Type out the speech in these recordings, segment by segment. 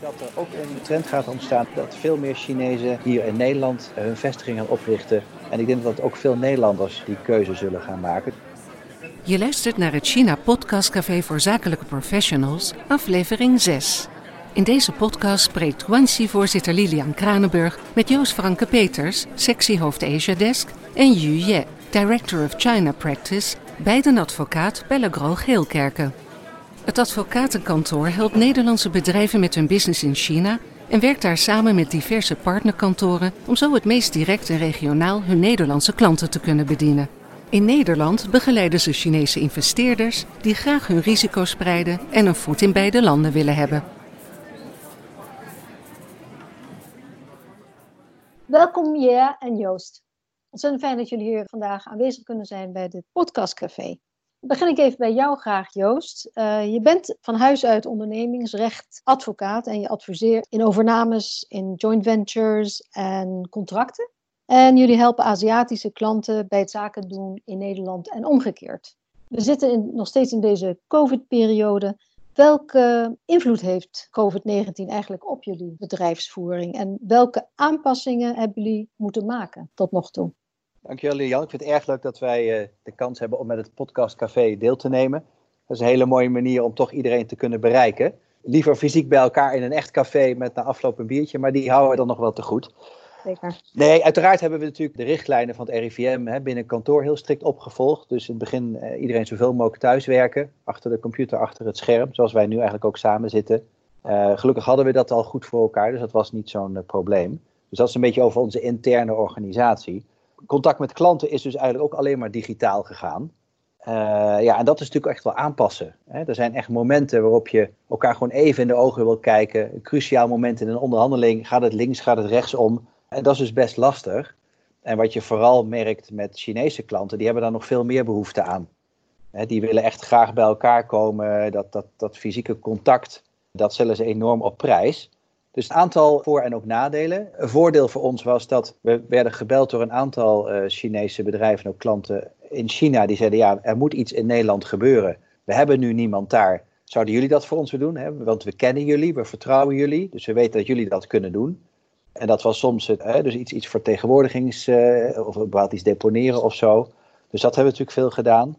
dat er ook een trend gaat ontstaan dat veel meer Chinezen hier in Nederland hun vestigingen gaan oprichten. En ik denk dat ook veel Nederlanders die keuze zullen gaan maken. Je luistert naar het China Podcast Café voor Zakelijke Professionals, aflevering 6. In deze podcast spreekt Guanxi-voorzitter Lilian Kranenburg met Joost Franke Peters, sectiehoofd Asia Desk, en Yu Ye, Director of China Practice, beiden advocaat bij Legro Geelkerken. Het advocatenkantoor helpt Nederlandse bedrijven met hun business in China en werkt daar samen met diverse partnerkantoren om zo het meest direct en regionaal hun Nederlandse klanten te kunnen bedienen. In Nederland begeleiden ze Chinese investeerders die graag hun risico spreiden en een voet in beide landen willen hebben. Welkom Jea en Joost. Ontzettend fijn dat jullie hier vandaag aanwezig kunnen zijn bij dit podcastcafé. Begin ik even bij jou graag, Joost. Uh, je bent van huis uit ondernemingsrecht advocaat en je adviseert in overnames, in joint ventures en contracten. En jullie helpen Aziatische klanten bij het zaken doen in Nederland en omgekeerd. We zitten nog steeds in deze COVID-periode. Welke invloed heeft COVID-19 eigenlijk op jullie bedrijfsvoering en welke aanpassingen hebben jullie moeten maken tot nog toe? Dankjewel Jan. Ik vind het erg leuk dat wij uh, de kans hebben om met het podcastcafé deel te nemen. Dat is een hele mooie manier om toch iedereen te kunnen bereiken. Liever fysiek bij elkaar in een echt café met na afloop een biertje, maar die houden we dan nog wel te goed. Zeker. Nee, uiteraard hebben we natuurlijk de richtlijnen van het RIVM hè, binnen kantoor heel strikt opgevolgd. Dus in het begin uh, iedereen zoveel mogelijk thuiswerken, achter de computer, achter het scherm, zoals wij nu eigenlijk ook samen zitten. Uh, gelukkig hadden we dat al goed voor elkaar, dus dat was niet zo'n uh, probleem. Dus dat is een beetje over onze interne organisatie contact met klanten is dus eigenlijk ook alleen maar digitaal gegaan. Uh, ja, en dat is natuurlijk echt wel aanpassen. Hè. Er zijn echt momenten waarop je elkaar gewoon even in de ogen wil kijken. Een cruciaal moment in een onderhandeling. Gaat het links, gaat het rechtsom? En dat is dus best lastig. En wat je vooral merkt met Chinese klanten, die hebben daar nog veel meer behoefte aan. Hè, die willen echt graag bij elkaar komen. Dat, dat, dat fysieke contact, dat stellen ze enorm op prijs. Dus een aantal voor- en ook nadelen. Een voordeel voor ons was dat we werden gebeld door een aantal uh, Chinese bedrijven en ook klanten in China. Die zeiden, ja, er moet iets in Nederland gebeuren. We hebben nu niemand daar. Zouden jullie dat voor ons willen doen? Hè? Want we kennen jullie, we vertrouwen jullie. Dus we weten dat jullie dat kunnen doen. En dat was soms hè, dus iets, iets vertegenwoordigings- uh, of bepaald iets deponeren of zo. Dus dat hebben we natuurlijk veel gedaan.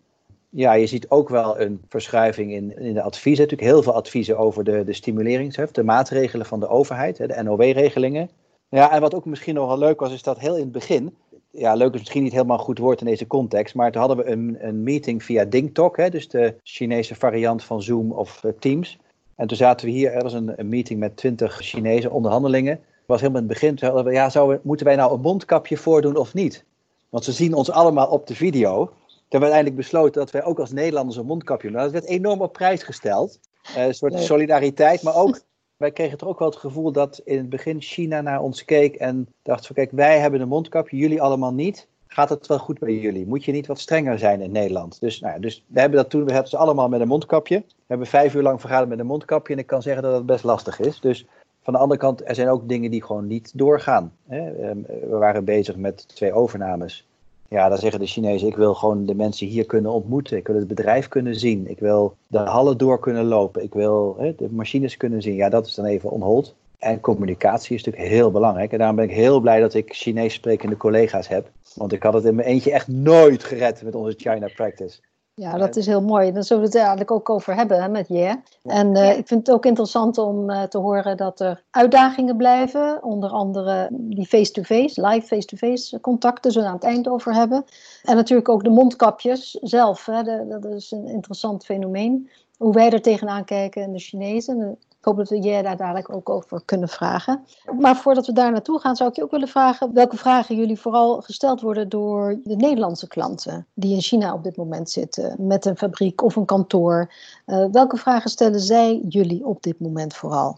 Ja, je ziet ook wel een verschuiving in, in de adviezen. Natuurlijk heel veel adviezen over de, de stimuleringshef, de maatregelen van de overheid, de NOW-regelingen. Ja, en wat ook misschien nog wel leuk was, is dat heel in het begin, ja, leuk is misschien niet helemaal een goed woord in deze context, maar toen hadden we een, een meeting via DingTalk, hè, dus de Chinese variant van Zoom of uh, Teams. En toen zaten we hier, er was een, een meeting met twintig Chinese onderhandelingen. Was helemaal in het begin, toen hadden we, ja, zouden moeten wij nou een mondkapje voordoen of niet? Want ze zien ons allemaal op de video hebben we uiteindelijk besloten dat wij ook als Nederlanders een mondkapje doen. Nou, dat werd enorm op prijs gesteld. Uh, een soort solidariteit, maar ook, wij kregen toch ook wel het gevoel dat in het begin China naar ons keek en dacht van kijk, wij hebben een mondkapje, jullie allemaal niet. Gaat het wel goed bij jullie? Moet je niet wat strenger zijn in Nederland? Dus, nou, dus we hebben dat toen, we hebben ze allemaal met een mondkapje. We hebben vijf uur lang vergaderd met een mondkapje en ik kan zeggen dat het best lastig is. Dus van de andere kant, er zijn ook dingen die gewoon niet doorgaan. Hè? We waren bezig met twee overnames ja, dan zeggen de Chinezen, ik wil gewoon de mensen hier kunnen ontmoeten. Ik wil het bedrijf kunnen zien. Ik wil de hallen door kunnen lopen. Ik wil hè, de machines kunnen zien. Ja, dat is dan even onhold. En communicatie is natuurlijk heel belangrijk. En daarom ben ik heel blij dat ik Chinees sprekende collega's heb. Want ik had het in mijn eentje echt nooit gered met onze China Practice. Ja, dat is heel mooi. Daar zullen we het eigenlijk ook over hebben hè, met je. En uh, ik vind het ook interessant om uh, te horen dat er uitdagingen blijven. Onder andere die face-to-face, live face-to-face contacten, zullen we aan het eind over hebben. En natuurlijk ook de mondkapjes zelf. Hè, de, dat is een interessant fenomeen. Hoe wij er tegenaan kijken en de Chinezen. Ik hoop dat we jij daar dadelijk ook over kunnen vragen. Maar voordat we daar naartoe gaan, zou ik je ook willen vragen welke vragen jullie vooral gesteld worden door de Nederlandse klanten die in China op dit moment zitten, met een fabriek of een kantoor. Uh, welke vragen stellen zij jullie op dit moment vooral?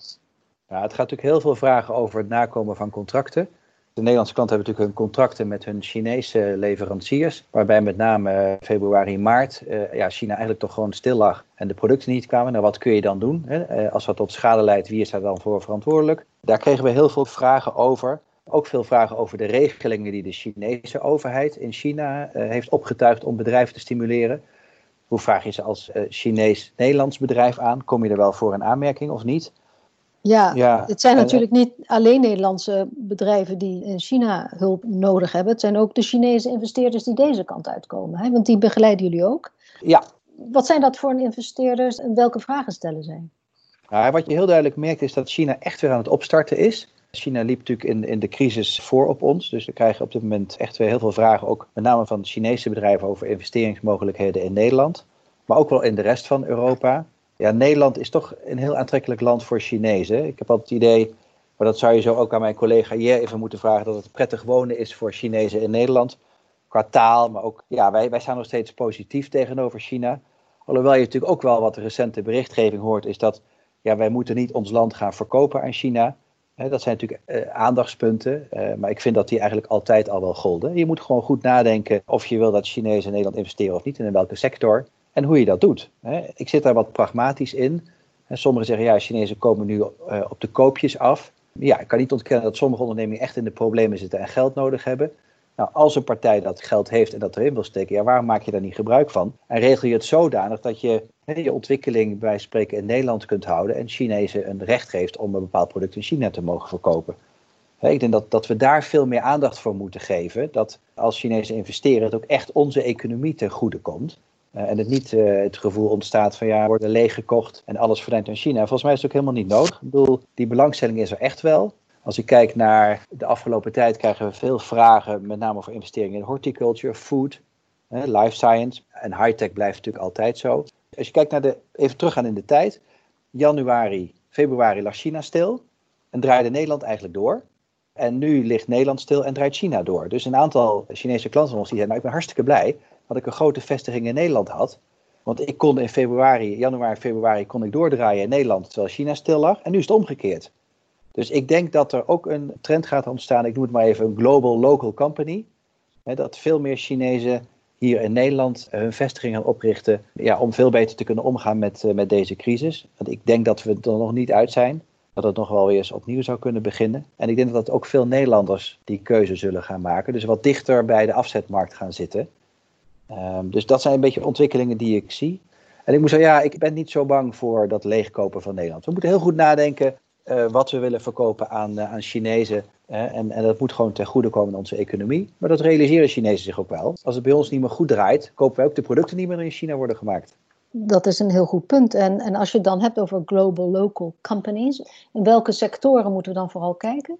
Ja, het gaat natuurlijk heel veel vragen over het nakomen van contracten. De Nederlandse klanten hebben natuurlijk hun contracten met hun Chinese leveranciers, waarbij met name februari, maart uh, ja, China eigenlijk toch gewoon stil lag en de producten niet kwamen. Nou, wat kun je dan doen? Uh, als dat tot schade leidt, wie is daar dan voor verantwoordelijk? Daar kregen we heel veel vragen over. Ook veel vragen over de regelingen die de Chinese overheid in China heeft opgetuigd om bedrijven te stimuleren. Hoe vraag je ze als Chinees-Nederlands bedrijf aan? Kom je er wel voor een aanmerking of niet? Ja, ja, het zijn natuurlijk niet alleen Nederlandse bedrijven die in China hulp nodig hebben. Het zijn ook de Chinese investeerders die deze kant uitkomen. Hè? Want die begeleiden jullie ook. Ja. Wat zijn dat voor investeerders en welke vragen stellen zij? Nou, wat je heel duidelijk merkt is dat China echt weer aan het opstarten is. China liep natuurlijk in, in de crisis voor op ons. Dus we krijgen op dit moment echt weer heel veel vragen, ook met name van Chinese bedrijven, over investeringsmogelijkheden in Nederland. Maar ook wel in de rest van Europa. Ja, Nederland is toch een heel aantrekkelijk land voor Chinezen. Ik heb altijd het idee, maar dat zou je zo ook aan mijn collega hier even moeten vragen, dat het prettig wonen is voor Chinezen in Nederland. Qua taal, maar ook, ja, wij, wij staan nog steeds positief tegenover China. Alhoewel je natuurlijk ook wel wat de recente berichtgeving hoort, is dat ja, wij moeten niet ons land gaan verkopen aan China. dat zijn natuurlijk uh, aandachtspunten, uh, maar ik vind dat die eigenlijk altijd al wel golden. Je moet gewoon goed nadenken of je wil dat Chinezen in Nederland investeren of niet en in welke sector en hoe je dat doet. Ik zit daar wat pragmatisch in. Sommigen zeggen ja, Chinezen komen nu uh, op de koopjes af. Ja, ik kan niet ontkennen dat sommige ondernemingen echt in de problemen zitten en geld nodig hebben. Nou, als een partij dat geld heeft en dat erin wil steken, ja, waarom maak je daar niet gebruik van? En regel je het zodanig dat je je ontwikkeling bij spreken in Nederland kunt houden en Chinezen een recht geeft om een bepaald product in China te mogen verkopen. Ik denk dat, dat we daar veel meer aandacht voor moeten geven. Dat als Chinezen investeren, het ook echt onze economie ten goede komt. Uh, en het niet uh, het gevoel ontstaat van ja, worden leeggekocht en alles verdwijnt aan China. Volgens mij is het ook helemaal niet nodig. Ik bedoel, die belangstelling is er echt wel. Als ik kijk naar de afgelopen tijd, krijgen we veel vragen, met name voor investeringen in horticulture, food, eh, life science. En high-tech blijft natuurlijk altijd zo. Als je kijkt naar de, even teruggaan in de tijd, januari, februari lag China stil en draaide Nederland eigenlijk door. En nu ligt Nederland stil en draait China door. Dus een aantal Chinese klanten van ons die zeiden, nou ik ben hartstikke blij dat ik een grote vestiging in Nederland had. Want ik kon in februari, januari, februari kon ik doordraaien in Nederland terwijl China stil lag. En nu is het omgekeerd. Dus ik denk dat er ook een trend gaat ontstaan, ik noem het maar even een global local company. Hè, dat veel meer Chinezen hier in Nederland hun vestigingen gaan oprichten ja, om veel beter te kunnen omgaan met, uh, met deze crisis. Want ik denk dat we er nog niet uit zijn. Dat het nog wel weer eens opnieuw zou kunnen beginnen. En ik denk dat ook veel Nederlanders die keuze zullen gaan maken. Dus wat dichter bij de afzetmarkt gaan zitten. Um, dus dat zijn een beetje ontwikkelingen die ik zie. En ik moet zeggen, ja, ik ben niet zo bang voor dat leegkopen van Nederland. We moeten heel goed nadenken uh, wat we willen verkopen aan, uh, aan Chinezen. Uh, en, en dat moet gewoon ten goede komen in onze economie. Maar dat realiseren Chinezen zich ook wel. Als het bij ons niet meer goed draait, kopen wij ook de producten niet meer in China worden gemaakt. Dat is een heel goed punt. En, en als je het dan hebt over global local companies, in welke sectoren moeten we dan vooral kijken?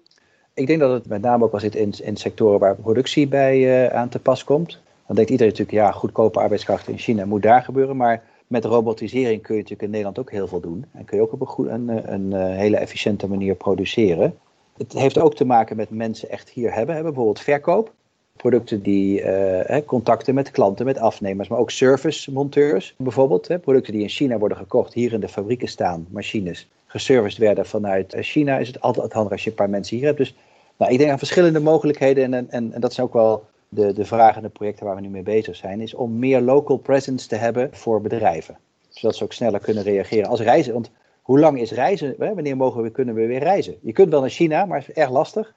Ik denk dat het met name ook wel zit in, in sectoren waar productie bij aan te pas komt. Dan denkt iedereen natuurlijk, ja, goedkope arbeidskrachten in China moet daar gebeuren. Maar met robotisering kun je natuurlijk in Nederland ook heel veel doen. En kun je ook op een, goed, een, een, eh, hele efficiënte manier produceren. Het heeft ook te maken met mensen echt hier hebben. Bijvoorbeeld verkoop. Producten die uh, contacten met klanten, met afnemers, maar ook servicemonteurs bijvoorbeeld. Hè, producten die in China worden gekocht, hier in de fabrieken staan, machines, geserviced werden vanuit eh, China. Is het altijd handig als je een paar mensen hier hebt. Dus nou, ik denk aan verschillende mogelijkheden en, en, en dat zijn ook wel de, de vragen en de projecten waar we nu mee bezig zijn, is om meer local presence te hebben voor bedrijven. Zodat ze ook sneller kunnen reageren als reizen. Want hoe lang is reizen? Wanneer mogen we, kunnen we weer reizen? Je kunt wel naar China, maar het is erg lastig.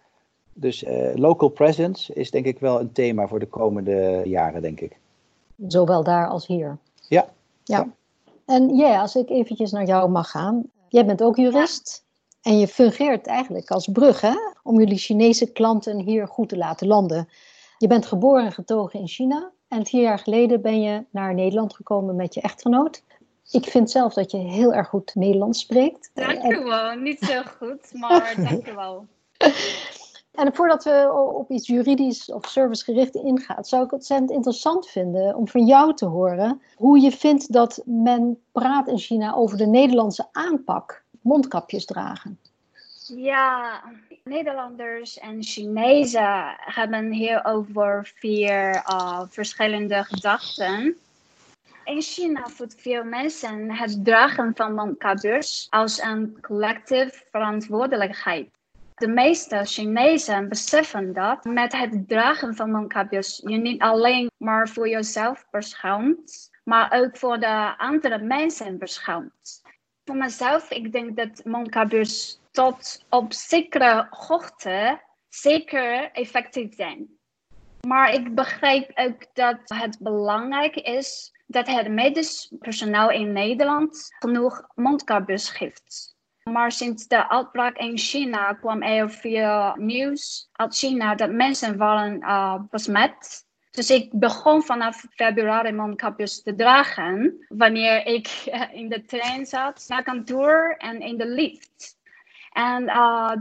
Dus uh, local presence is denk ik wel een thema voor de komende jaren, denk ik. Zowel daar als hier. Ja. Ja. En ja, als ik eventjes naar jou mag gaan. Jij bent ook jurist. En je fungeert eigenlijk als brug hè, om jullie Chinese klanten hier goed te laten landen. Je bent geboren en getogen in China en vier jaar geleden ben je naar Nederland gekomen met je echtgenoot. Ik vind zelf dat je heel erg goed Nederlands spreekt. Dank je wel. Niet zo goed, maar dank je wel. En voordat we op iets juridisch of servicegericht ingaan, zou ik het ontzettend interessant vinden om van jou te horen hoe je vindt dat men praat in China over de Nederlandse aanpak mondkapjes dragen. Ja, Nederlanders en Chinezen hebben hierover vier uh, verschillende gedachten. In China voelt veel mensen het dragen van mondkapjes als een collectieve verantwoordelijkheid. De meeste Chinezen beseffen dat met het dragen van mondkapjes je niet alleen maar voor jezelf beschermt, maar ook voor de andere mensen beschermt. Voor mezelf, ik denk dat mondkapjes tot op zekere hoogte zeker effectief zijn. Maar ik begrijp ook dat het belangrijk is dat het medisch personeel in Nederland genoeg mondkapjes geeft. Maar sinds de uitbraak in China kwam er veel nieuws uit China dat mensen waren uh, besmet. Dus ik begon vanaf februari mondkapjes te dragen wanneer ik in de trein zat naar kantoor en in de lift. En uh,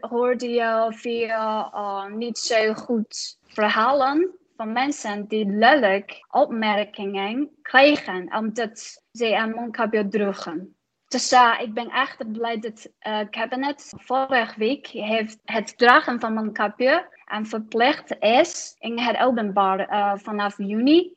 hoorde je veel uh, niet zo goed verhalen van mensen die lelijk opmerkingen kregen omdat ze een mondkapje droegen. Dus uh, ik ben echt blij dat het kabinet vorige week heeft het dragen van mondkapje en verplicht is in het openbaar vanaf juni.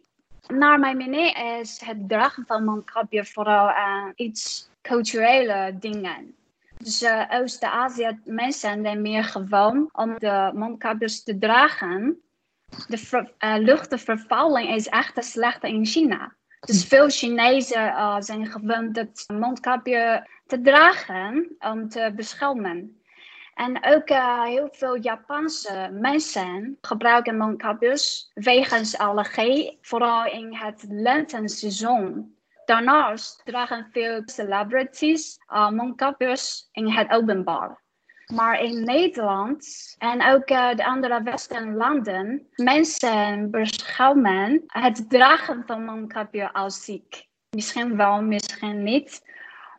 Naar mijn mening is het dragen van mondkapje vooral iets culturele dingen. Dus uh, Oost-Azië mensen zijn meer gewoon om de mondkapjes te dragen. De ver, uh, luchtvervuiling is echt slecht in China. Dus veel Chinezen uh, zijn gewend het mondkapje te dragen om te beschermen. En ook heel veel Japanse mensen gebruiken mondkapjes wegens allergie, vooral in het lentenseizoen. Daarnaast dragen veel celebrities uh, in het openbaar. Maar in Nederland en ook uh, de andere westenlanden, mensen beschouwen het dragen van mondkapje als ziek. Misschien wel, misschien niet.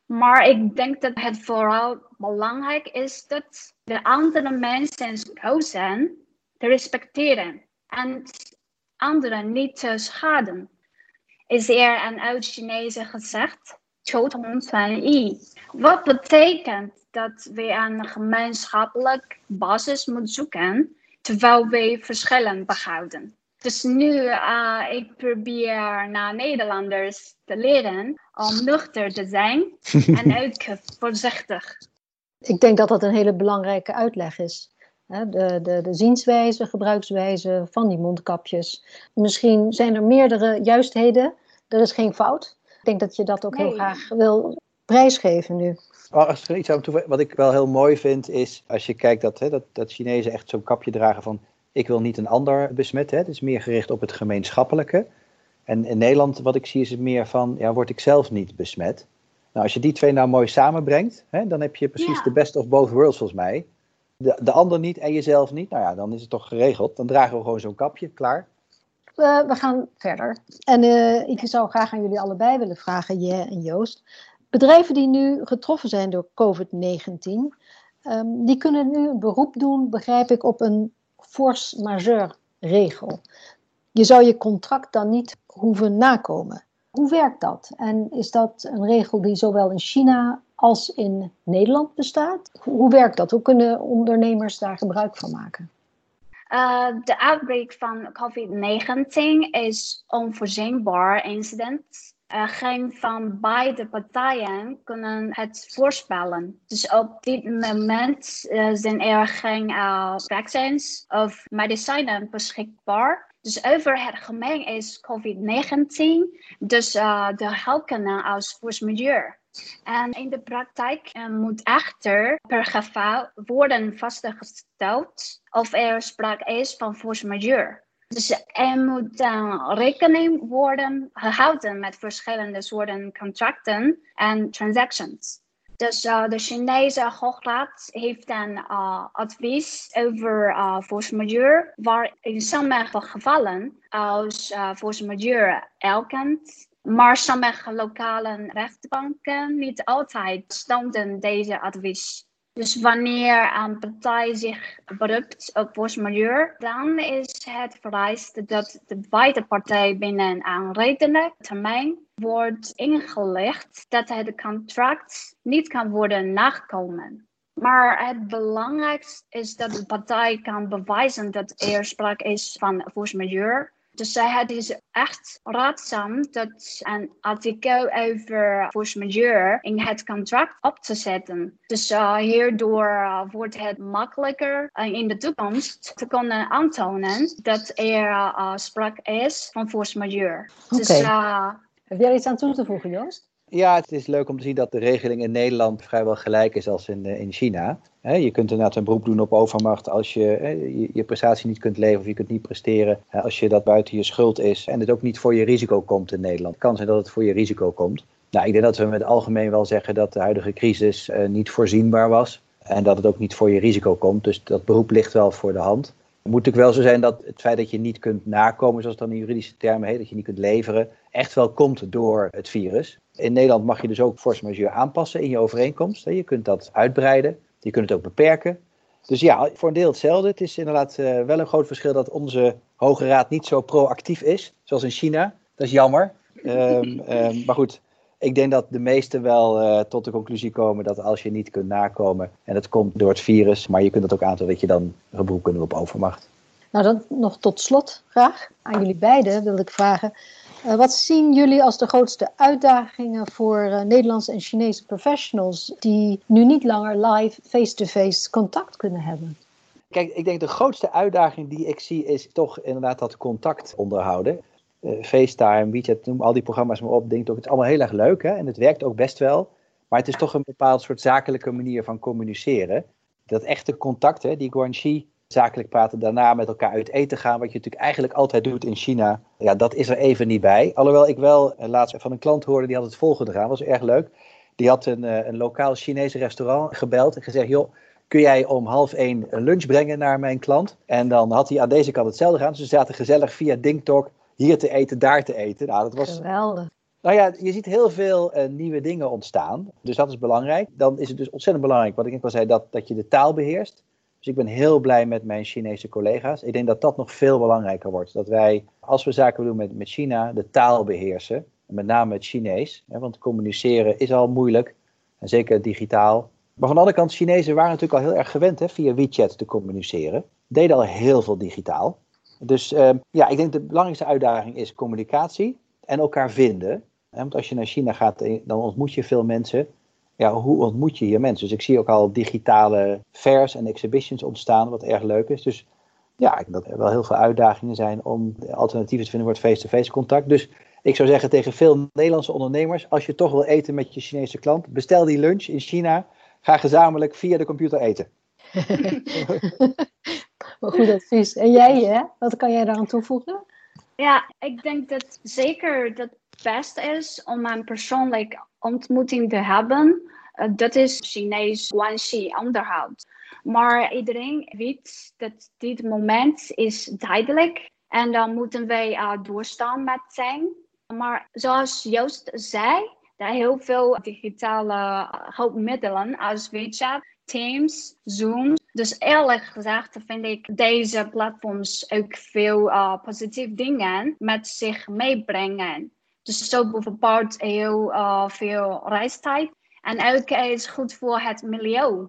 Maar ik denk dat het vooral belangrijk is dat de andere mensen kozen te respecteren en anderen niet te schaden is er een oud-Chinese gezegd, yi. Wat betekent dat we een gemeenschappelijk basis moeten zoeken, terwijl we verschillen behouden. Dus nu, uh, ik probeer naar Nederlanders te leren om nuchter te zijn en ook voorzichtig. Ik denk dat dat een hele belangrijke uitleg is. De, de, de zienswijze, gebruikswijze van die mondkapjes. Misschien zijn er meerdere juistheden. Er is geen fout. Ik denk dat je dat ook heel graag wil prijsgeven nu. Als er iets aan toe, wat ik wel heel mooi vind, is als je kijkt dat, hè, dat, dat Chinezen echt zo'n kapje dragen van ik wil niet een ander besmetten. Het is meer gericht op het gemeenschappelijke. En in Nederland, wat ik zie, is het meer van ja, word ik zelf niet besmet. Nou, als je die twee nou mooi samenbrengt, hè, dan heb je precies de best of both worlds volgens mij de, de ander niet en jezelf niet, nou ja, dan is het toch geregeld. Dan dragen we gewoon zo'n kapje, klaar. Uh, we gaan verder. En uh, ik zou graag aan jullie allebei willen vragen, Je en Joost. Bedrijven die nu getroffen zijn door COVID-19, um, ehm, die kunnen nu een beroep doen, begrijp ik, op een force majeure regel. Je zou je contract dan niet hoeven nakomen. Hoe werkt dat? En is dat een regel die zowel in China als in Nederland bestaat? Hoe werkt dat? Hoe kunnen ondernemers daar gebruik van maken? Uh, de outbreak van COVID-19 is onvoorzienbaar incident. Uh, geen van beide partijen kunnen het voorspellen. Dus op dit moment uh, zijn er geen vaccins of medicijnen beschikbaar. Dus over het gemeen is COVID-19 dus de helkenen als majeure. En in de praktijk uh, moet echter per geval worden vastgesteld of er sprake is van majeure. Dus er moet dan rekening worden gehouden met verschillende soorten contracten en transactions. Dus uh, de Chinese Hoograad heeft een uh, advies over uh, force majeure, waar in sommige gevallen als force majeure maar sommige lokale rechtbanken niet altijd stonden deze advies. Dus wanneer een partij zich beroept op force dan is het vereist dat de beide partijen binnen een redelijk termijn wordt ingelegd dat het contract niet kan worden nagekomen. Maar het belangrijkste is dat de partij kan bewijzen dat er sprake is van force dus het is echt raadzaam dat een artikel over force majeure in het contract op te zetten. Dus uh, hierdoor uh, wordt het makkelijker uh, in de toekomst te kunnen aantonen dat er sprake is van force majeure. Okay. Dus, Heb jij iets aan toe te voegen, Joost? Ja, het is leuk om te zien dat de regeling in Nederland vrijwel gelijk is als in, in China. je kunt inderdaad een beroep doen op overmacht als je, je, je prestatie niet kunt leveren of je kunt niet presteren. als je dat buiten je schuld is en het ook niet voor je risico komt in Nederland. Het kan zijn dat het voor je risico komt. Nou, ik denk dat we met algemeen wel zeggen dat de huidige crisis uh, niet voorzienbaar was. En dat het ook niet voor je risico komt. Dus dat beroep ligt wel voor de hand. Het moet natuurlijk wel zo zijn dat het feit dat je niet kunt nakomen, zoals het dan in juridische termen heet, dat je niet kunt leveren, echt wel komt door het virus. In Nederland mag je dus ook force majeure aanpassen in je overeenkomst. Je kunt dat uitbreiden, je kunt het ook beperken. Dus ja, voor een deel hetzelfde. Het is inderdaad uh, wel een groot verschil dat onze Hoge Raad niet zo proactief is, zoals in China. Dat is jammer. Um, um, maar goed, ik denk dat de meesten wel uh, tot de conclusie komen dat als je niet kunt nakomen en het komt door het virus, maar je kunt het ook aantonen dat je dan beroep kunt op overmacht. Nou, dan nog tot slot graag aan jullie beiden wil ik vragen. Uh, wat zien jullie als de grootste uitdagingen voor uh, Nederlandse en Chinese professionals die nu niet langer live face-to-face contact kunnen hebben? Kijk, ik denk de grootste uitdaging die ik zie is toch inderdaad dat contact onderhouden. Uh, FaceTime, WeChat, noem al die programma's maar op. Denk ook, het is allemaal heel erg leuk hè? en het werkt ook best wel. Maar het is toch een bepaald soort zakelijke manier van communiceren. Dat echte contact, hè, die Guanxi zakelijk praten, daarna met elkaar uit eten gaan, wat je natuurlijk eigenlijk altijd doet in China, ja, dat is er even niet bij. Alhoewel ik wel uh, laatst van een klant hoorde, die had het volgende gedaan, was erg leuk. Die had een, uh, een lokaal Chinese restaurant gebeld en gezegd, joh, kun jij om half één een lunch brengen naar mijn klant? En dan had hij aan deze kant hetzelfde gedaan. Dus ze zaten gezellig via DingTalk hier te eten, daar te eten. Nou, dat was... Geweldig. Nou ja, je ziet heel veel uh, nieuwe dingen ontstaan. Dus dat is belangrijk. Dan is het dus ontzettend belangrijk, wat ik al zei, dat, dat je de taal beheerst. Dus ik ben heel blij met mijn Chinese collega's. Ik denk dat dat nog veel belangrijker wordt. Dat wij, als we zaken doen met, met China, de taal beheersen. Met name het Chinees. Hè, want communiceren is al moeilijk. En zeker digitaal. Maar van de andere kant, Chinezen waren natuurlijk al heel erg gewend hè, via WeChat te communiceren. Deden al heel veel digitaal. Dus uh, ja, ik denk de belangrijkste uitdaging is communicatie en elkaar vinden. Want als je naar China gaat, dan ontmoet je veel mensen. Ja, hoe ontmoet je hier mensen? Dus ik zie ook al digitale fairs en exhibitions ontstaan, wat erg leuk is. Dus ja, ik denk dat er wel heel veel uitdagingen zijn om alternatieven te vinden voor het face-to-face contact. Dus ik zou zeggen tegen veel Nederlandse ondernemers, als je toch wil eten met je Chinese klant, bestel die lunch in China. Ga gezamenlijk via de computer eten. Goed advies. En jij, hè? Wat kan jij daaraan toevoegen? Ja, ik denk dat zeker dat het best is om een persoonlijke ontmoeting te hebben. Uh, dat is Chinees guanxi onderhoud. Maar iedereen weet dat dit moment is tijdelijk en dan moeten wij uh, doorstaan met zijn. Maar zoals Joost zei, er heel veel digitale hulpmiddelen als WeChat, Teams, Zoom. Dus eerlijk gezegd vind ik deze platforms ook veel positieve dingen met zich meebrengen. Dus zo bijvoorbeeld heel uh, veel reistijd. En ook is goed voor het milieu.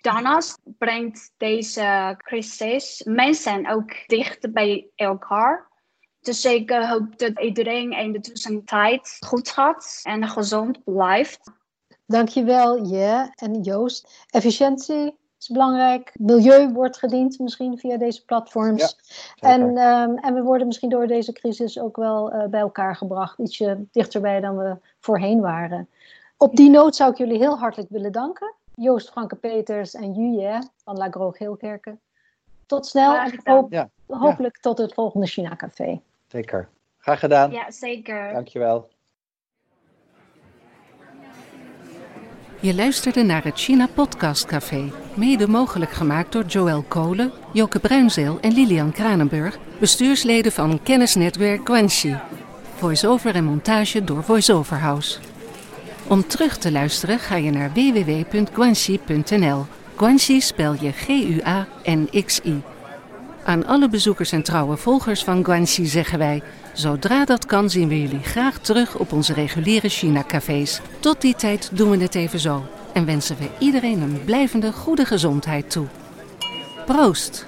Daarnaast brengt deze crisis mensen ook dichter bij elkaar. Dus ik hoop dat iedereen in de tussentijd goed gaat en gezond blijft. Dankjewel, Je en Joost. Efficiëntie is belangrijk. Milieu wordt gediend misschien via deze platforms. Ja, en, um, en we worden misschien door deze crisis ook wel uh, bij elkaar gebracht. Ietsje dichterbij dan we voorheen waren. Op die noot zou ik jullie heel hartelijk willen danken. Joost Franke Peters en Juje van Lagro Geelkerken. Tot snel en hoop, ja. hopelijk tot het volgende China Café. Zeker. Graag gedaan. Ja, zeker. Dankjewel. Je luisterde naar het China Podcast Café, mede mogelijk gemaakt door Joël Kolen, Joke Bruinzeel en Lilian Kranenburg, bestuursleden van kennisnetwerk Guanxi. Voice-over en montage door VoiceOver House. Om terug te luisteren ga je naar www.guanxi.nl. Guanxi spel je G-U-A-N-X-I. Aan alle bezoekers en trouwe volgers van Guanxi zeggen wij: zodra dat kan, zien we jullie graag terug op onze reguliere China-cafés. Tot die tijd doen we het even zo en wensen we iedereen een blijvende goede gezondheid toe. Proost!